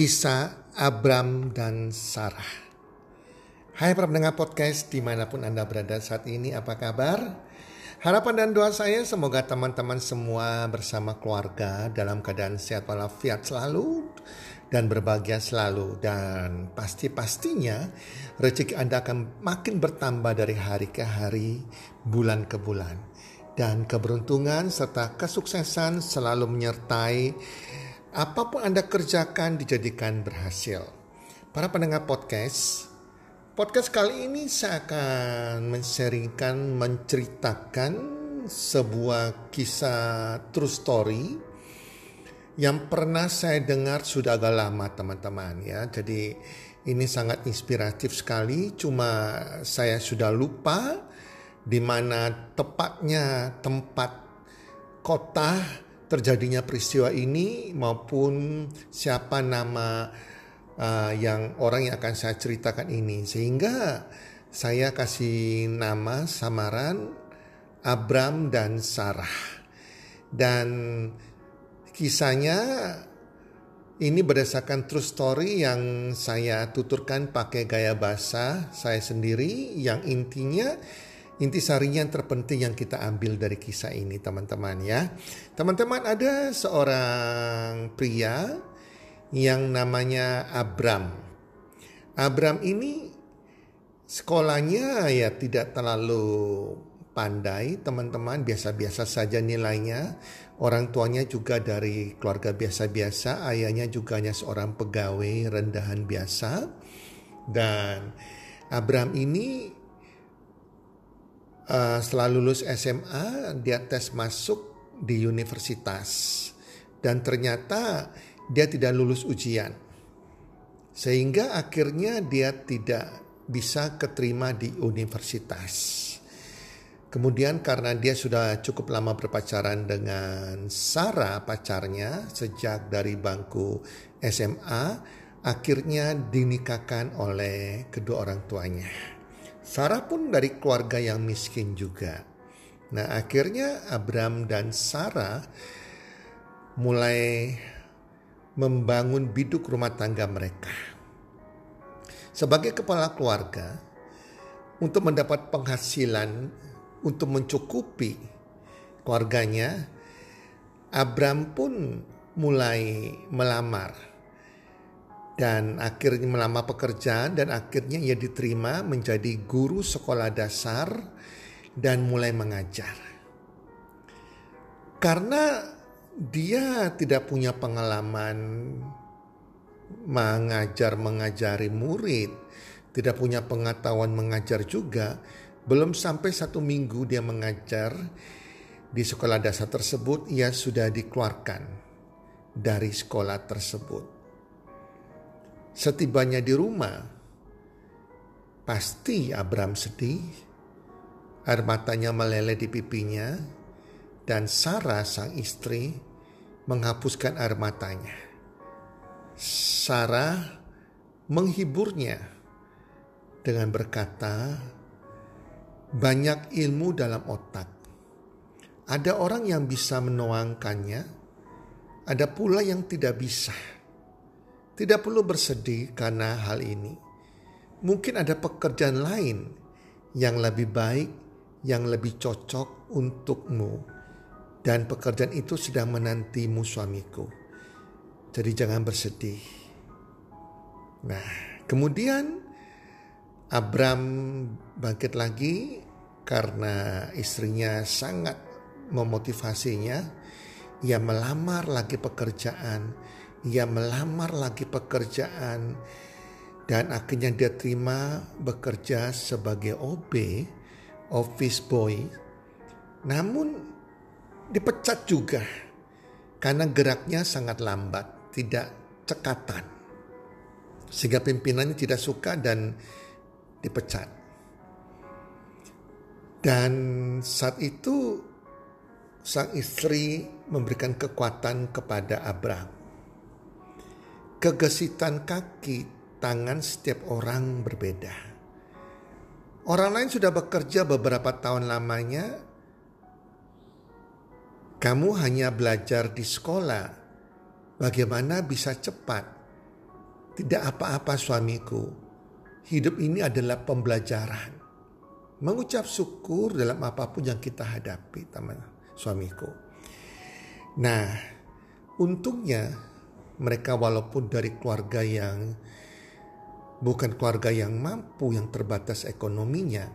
Kisah Abram dan Sarah. Hai para pendengar podcast di mana pun Anda berada saat ini, apa kabar? Harapan dan doa saya semoga teman-teman semua bersama keluarga dalam keadaan sehat walafiat selalu dan berbahagia selalu. Dan pasti-pastinya rezeki Anda akan makin bertambah dari hari ke hari, bulan ke bulan. Dan keberuntungan serta kesuksesan selalu menyertai apa pun Anda kerjakan dijadikan berhasil. Para pendengar podcast, podcast kali ini saya akan menseringkan, menceritakan sebuah kisah true story yang pernah saya dengar sudah agak lama teman-teman ya. Jadi ini sangat inspiratif sekali, cuma saya sudah lupa di mana tepatnya tempat kota terjadinya peristiwa ini maupun siapa nama uh, yang orang yang akan saya ceritakan ini. Sehingga saya kasih nama samaran Abram dan Sarah. Dan kisahnya ini berdasarkan true story yang saya tuturkan pakai gaya bahasa saya sendiri yang intinya intisarinya yang terpenting yang kita ambil dari kisah ini teman-teman ya. Teman-teman ada seorang pria yang namanya Abram. Abram ini sekolahnya ya tidak terlalu pandai teman-teman biasa-biasa saja nilainya orang tuanya juga dari keluarga biasa-biasa ayahnya juga hanya seorang pegawai rendahan biasa dan Abram ini uh, setelah lulus SMA dia tes masuk di universitas dan ternyata dia tidak lulus ujian sehingga akhirnya dia tidak bisa keterima di universitas. Kemudian karena dia sudah cukup lama berpacaran dengan Sarah pacarnya sejak dari bangku SMA, akhirnya dinikahkan oleh kedua orang tuanya. Sarah pun dari keluarga yang miskin juga. Nah akhirnya Abram dan Sarah mulai membangun biduk rumah tangga mereka. Sebagai kepala keluarga, untuk mendapat penghasilan untuk mencukupi keluarganya, Abram pun mulai melamar dan akhirnya melamar pekerjaan dan akhirnya ia diterima menjadi guru sekolah dasar dan mulai mengajar. Karena dia tidak punya pengalaman mengajar mengajari murid, tidak punya pengetahuan mengajar juga, belum sampai satu minggu dia mengajar di sekolah dasar tersebut, ia sudah dikeluarkan dari sekolah tersebut. Setibanya di rumah, pasti Abram sedih. Air matanya meleleh di pipinya dan Sarah sang istri menghapuskan air matanya. Sarah menghiburnya dengan berkata, banyak ilmu dalam otak. Ada orang yang bisa menuangkannya, ada pula yang tidak bisa. Tidak perlu bersedih karena hal ini. Mungkin ada pekerjaan lain yang lebih baik, yang lebih cocok untukmu. Dan pekerjaan itu sedang menantimu suamiku. Jadi jangan bersedih. Nah, kemudian Abram bangkit lagi karena istrinya sangat memotivasinya. Ia melamar lagi pekerjaan ia melamar lagi pekerjaan dan akhirnya dia terima bekerja sebagai OB, office boy. Namun dipecat juga karena geraknya sangat lambat, tidak cekatan. Sehingga pimpinannya tidak suka dan dipecat. Dan saat itu sang istri memberikan kekuatan kepada Abraham kegesitan kaki tangan setiap orang berbeda. Orang lain sudah bekerja beberapa tahun lamanya. Kamu hanya belajar di sekolah. Bagaimana bisa cepat? Tidak apa-apa suamiku. Hidup ini adalah pembelajaran. Mengucap syukur dalam apa pun yang kita hadapi, teman suamiku. Nah, untungnya mereka walaupun dari keluarga yang bukan keluarga yang mampu, yang terbatas ekonominya,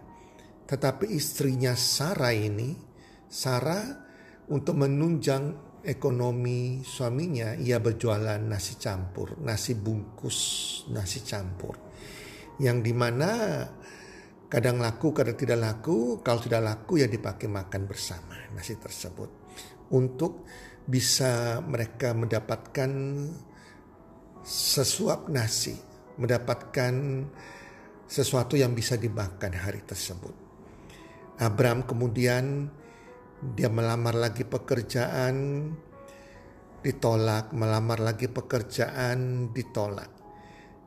tetapi istrinya Sarah ini, Sarah untuk menunjang ekonomi suaminya, ia berjualan nasi campur, nasi bungkus, nasi campur. Yang di mana kadang laku, kadang tidak laku, kalau tidak laku ya dipakai makan bersama nasi tersebut. Untuk bisa mereka mendapatkan sesuap nasi, mendapatkan sesuatu yang bisa dimakan hari tersebut. Abraham kemudian dia melamar lagi pekerjaan, ditolak, melamar lagi pekerjaan, ditolak.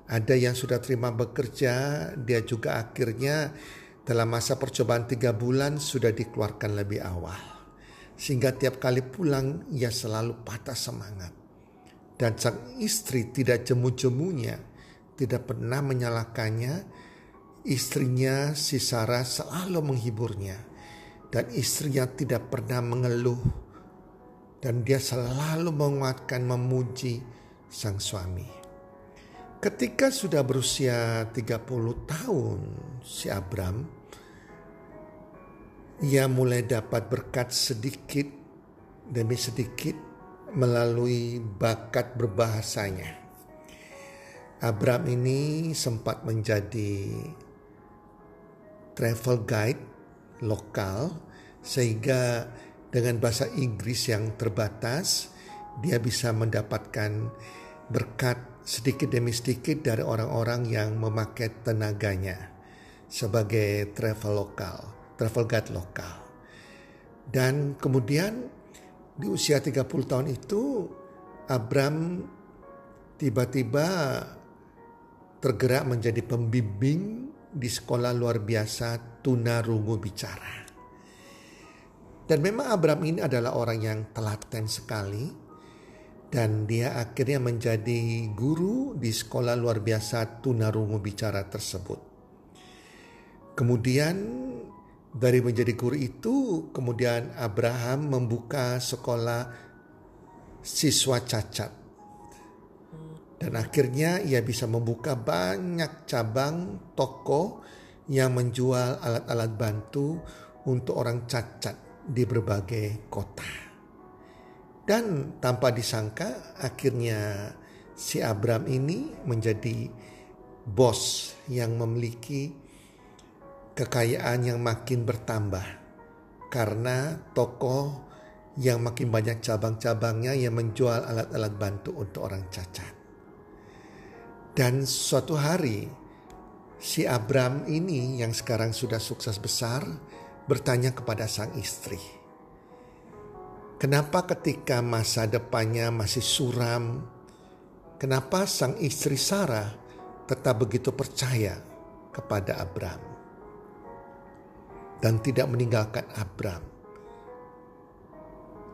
Ada yang sudah terima bekerja, dia juga akhirnya dalam masa percobaan tiga bulan sudah dikeluarkan lebih awal. Sehingga tiap kali pulang ia selalu patah semangat. Dan sang istri tidak jemu-jemunya, tidak pernah menyalahkannya. Istrinya si Sarah selalu menghiburnya dan istrinya tidak pernah mengeluh dan dia selalu menguatkan memuji sang suami. Ketika sudah berusia 30 tahun si Abram ia mulai dapat berkat sedikit demi sedikit melalui bakat berbahasanya. Abram ini sempat menjadi travel guide lokal sehingga dengan bahasa Inggris yang terbatas dia bisa mendapatkan berkat sedikit demi sedikit dari orang-orang yang memakai tenaganya sebagai travel lokal, travel guide lokal. Dan kemudian di usia 30 tahun itu Abram tiba-tiba tergerak menjadi pembimbing di sekolah luar biasa tunarungu bicara. Dan memang Abraham ini adalah orang yang telaten sekali dan dia akhirnya menjadi guru di sekolah luar biasa tunarungu bicara tersebut. Kemudian dari menjadi guru itu kemudian Abraham membuka sekolah siswa cacat dan akhirnya ia bisa membuka banyak cabang toko yang menjual alat-alat bantu untuk orang cacat di berbagai kota. Dan tanpa disangka akhirnya si Abram ini menjadi bos yang memiliki kekayaan yang makin bertambah karena toko yang makin banyak cabang-cabangnya yang menjual alat-alat bantu untuk orang cacat. Dan suatu hari si Abram ini yang sekarang sudah sukses besar bertanya kepada sang istri. Kenapa ketika masa depannya masih suram, kenapa sang istri Sarah tetap begitu percaya kepada Abram dan tidak meninggalkan Abram?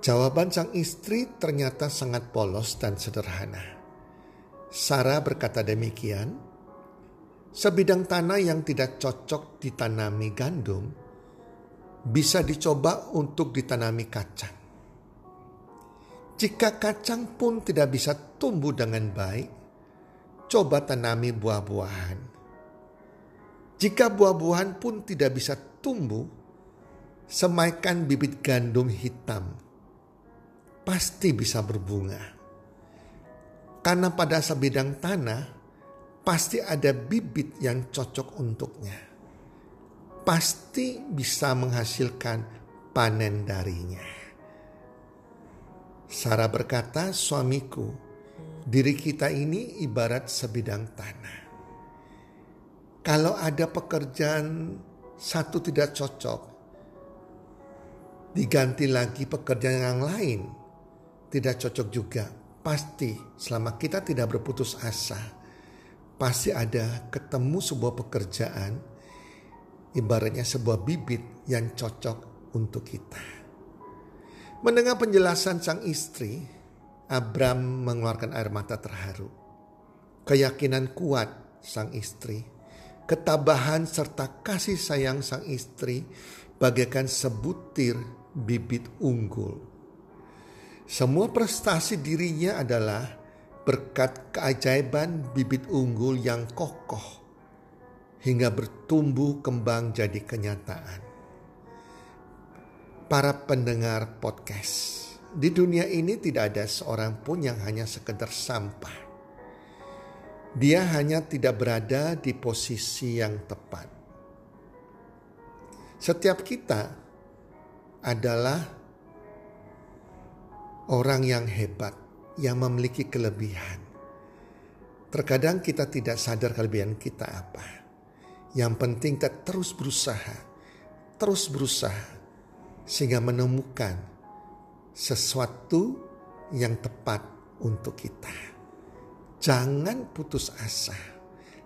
Jawaban sang istri ternyata sangat polos dan sederhana. Sarah berkata demikian, sebidang tanah yang tidak cocok ditanami gandum bisa dicoba untuk ditanami kacang. Jika kacang pun tidak bisa tumbuh dengan baik, coba tanami buah-buahan. Jika buah-buahan pun tidak bisa tumbuh, semaikan bibit gandum hitam. Pasti bisa berbunga. Karena pada sebidang tanah pasti ada bibit yang cocok untuknya. Pasti bisa menghasilkan panen darinya. Sarah berkata, suamiku, diri kita ini ibarat sebidang tanah. Kalau ada pekerjaan satu tidak cocok, diganti lagi pekerjaan yang lain, tidak cocok juga pasti selama kita tidak berputus asa, pasti ada ketemu sebuah pekerjaan, ibaratnya sebuah bibit yang cocok untuk kita. Mendengar penjelasan sang istri, Abram mengeluarkan air mata terharu. keyakinan kuat sang istri, ketabahan serta kasih sayang sang istri bagaikan sebutir bibit unggul. Semua prestasi dirinya adalah berkat keajaiban bibit unggul yang kokoh hingga bertumbuh kembang jadi kenyataan. Para pendengar podcast, di dunia ini tidak ada seorang pun yang hanya sekedar sampah. Dia hanya tidak berada di posisi yang tepat. Setiap kita adalah orang yang hebat, yang memiliki kelebihan. Terkadang kita tidak sadar kelebihan kita apa. Yang penting kita terus berusaha, terus berusaha, sehingga menemukan sesuatu yang tepat untuk kita. Jangan putus asa.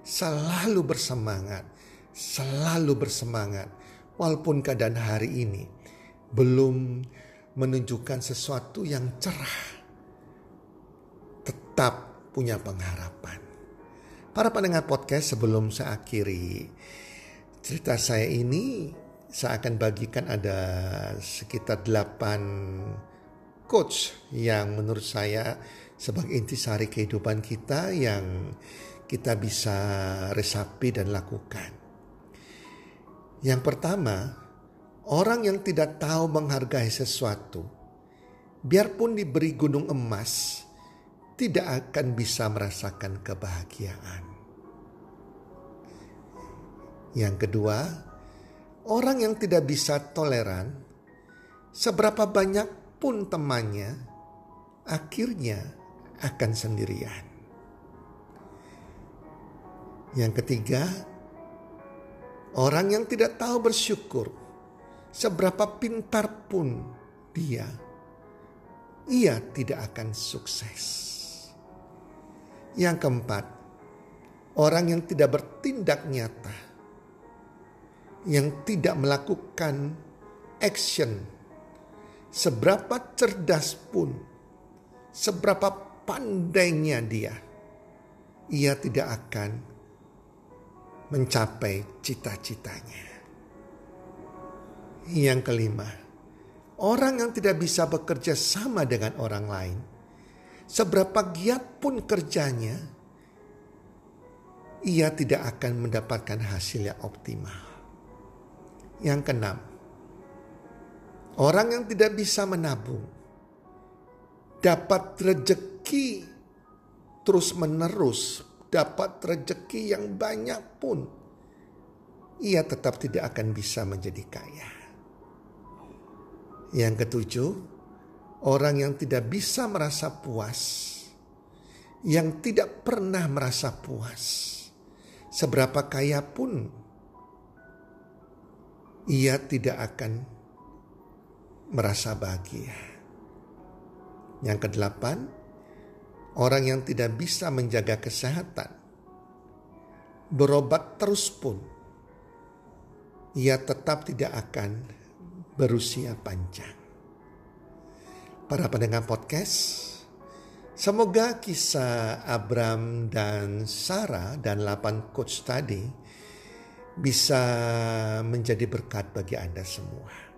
Selalu bersemangat. Selalu bersemangat. Walaupun keadaan hari ini belum menunjukkan sesuatu yang cerah. Tetap punya pengharapan. Para pendengar podcast sebelum saya akhiri cerita saya ini saya akan bagikan ada sekitar 8 coach yang menurut saya sebagai intisari kehidupan kita yang kita bisa resapi dan lakukan. Yang pertama, orang yang tidak tahu menghargai sesuatu, biarpun diberi gunung emas, tidak akan bisa merasakan kebahagiaan. Yang kedua, orang yang tidak bisa toleran, seberapa banyak pun temannya, akhirnya akan sendirian. Yang ketiga, orang yang tidak tahu bersyukur, seberapa pintar pun dia, ia tidak akan sukses. Yang keempat, orang yang tidak bertindak nyata, yang tidak melakukan action, seberapa cerdas pun, seberapa pandainya dia, ia tidak akan mencapai cita-citanya. Yang kelima, orang yang tidak bisa bekerja sama dengan orang lain, seberapa giat pun kerjanya, ia tidak akan mendapatkan hasil yang optimal. Yang keenam, orang yang tidak bisa menabung, dapat rezeki terus menerus, dapat rezeki yang banyak pun, ia tetap tidak akan bisa menjadi kaya. Yang ketujuh, orang yang tidak bisa merasa puas, yang tidak pernah merasa puas, seberapa kaya pun ia tidak akan merasa bahagia. Yang kedelapan, orang yang tidak bisa menjaga kesehatan, berobat terus pun, ia tetap tidak akan berusia panjang. Para pendengar podcast, semoga kisah Abram dan Sarah dan 8 coach tadi bisa menjadi berkat bagi Anda semua.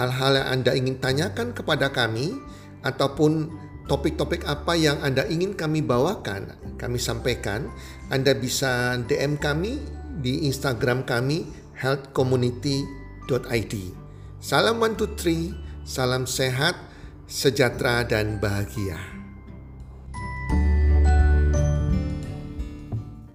hal-hal yang Anda ingin tanyakan kepada kami, ataupun topik-topik apa yang Anda ingin kami bawakan, kami sampaikan, Anda bisa DM kami di Instagram kami healthcommunity.id. Salam one two three, salam sehat, sejahtera dan bahagia.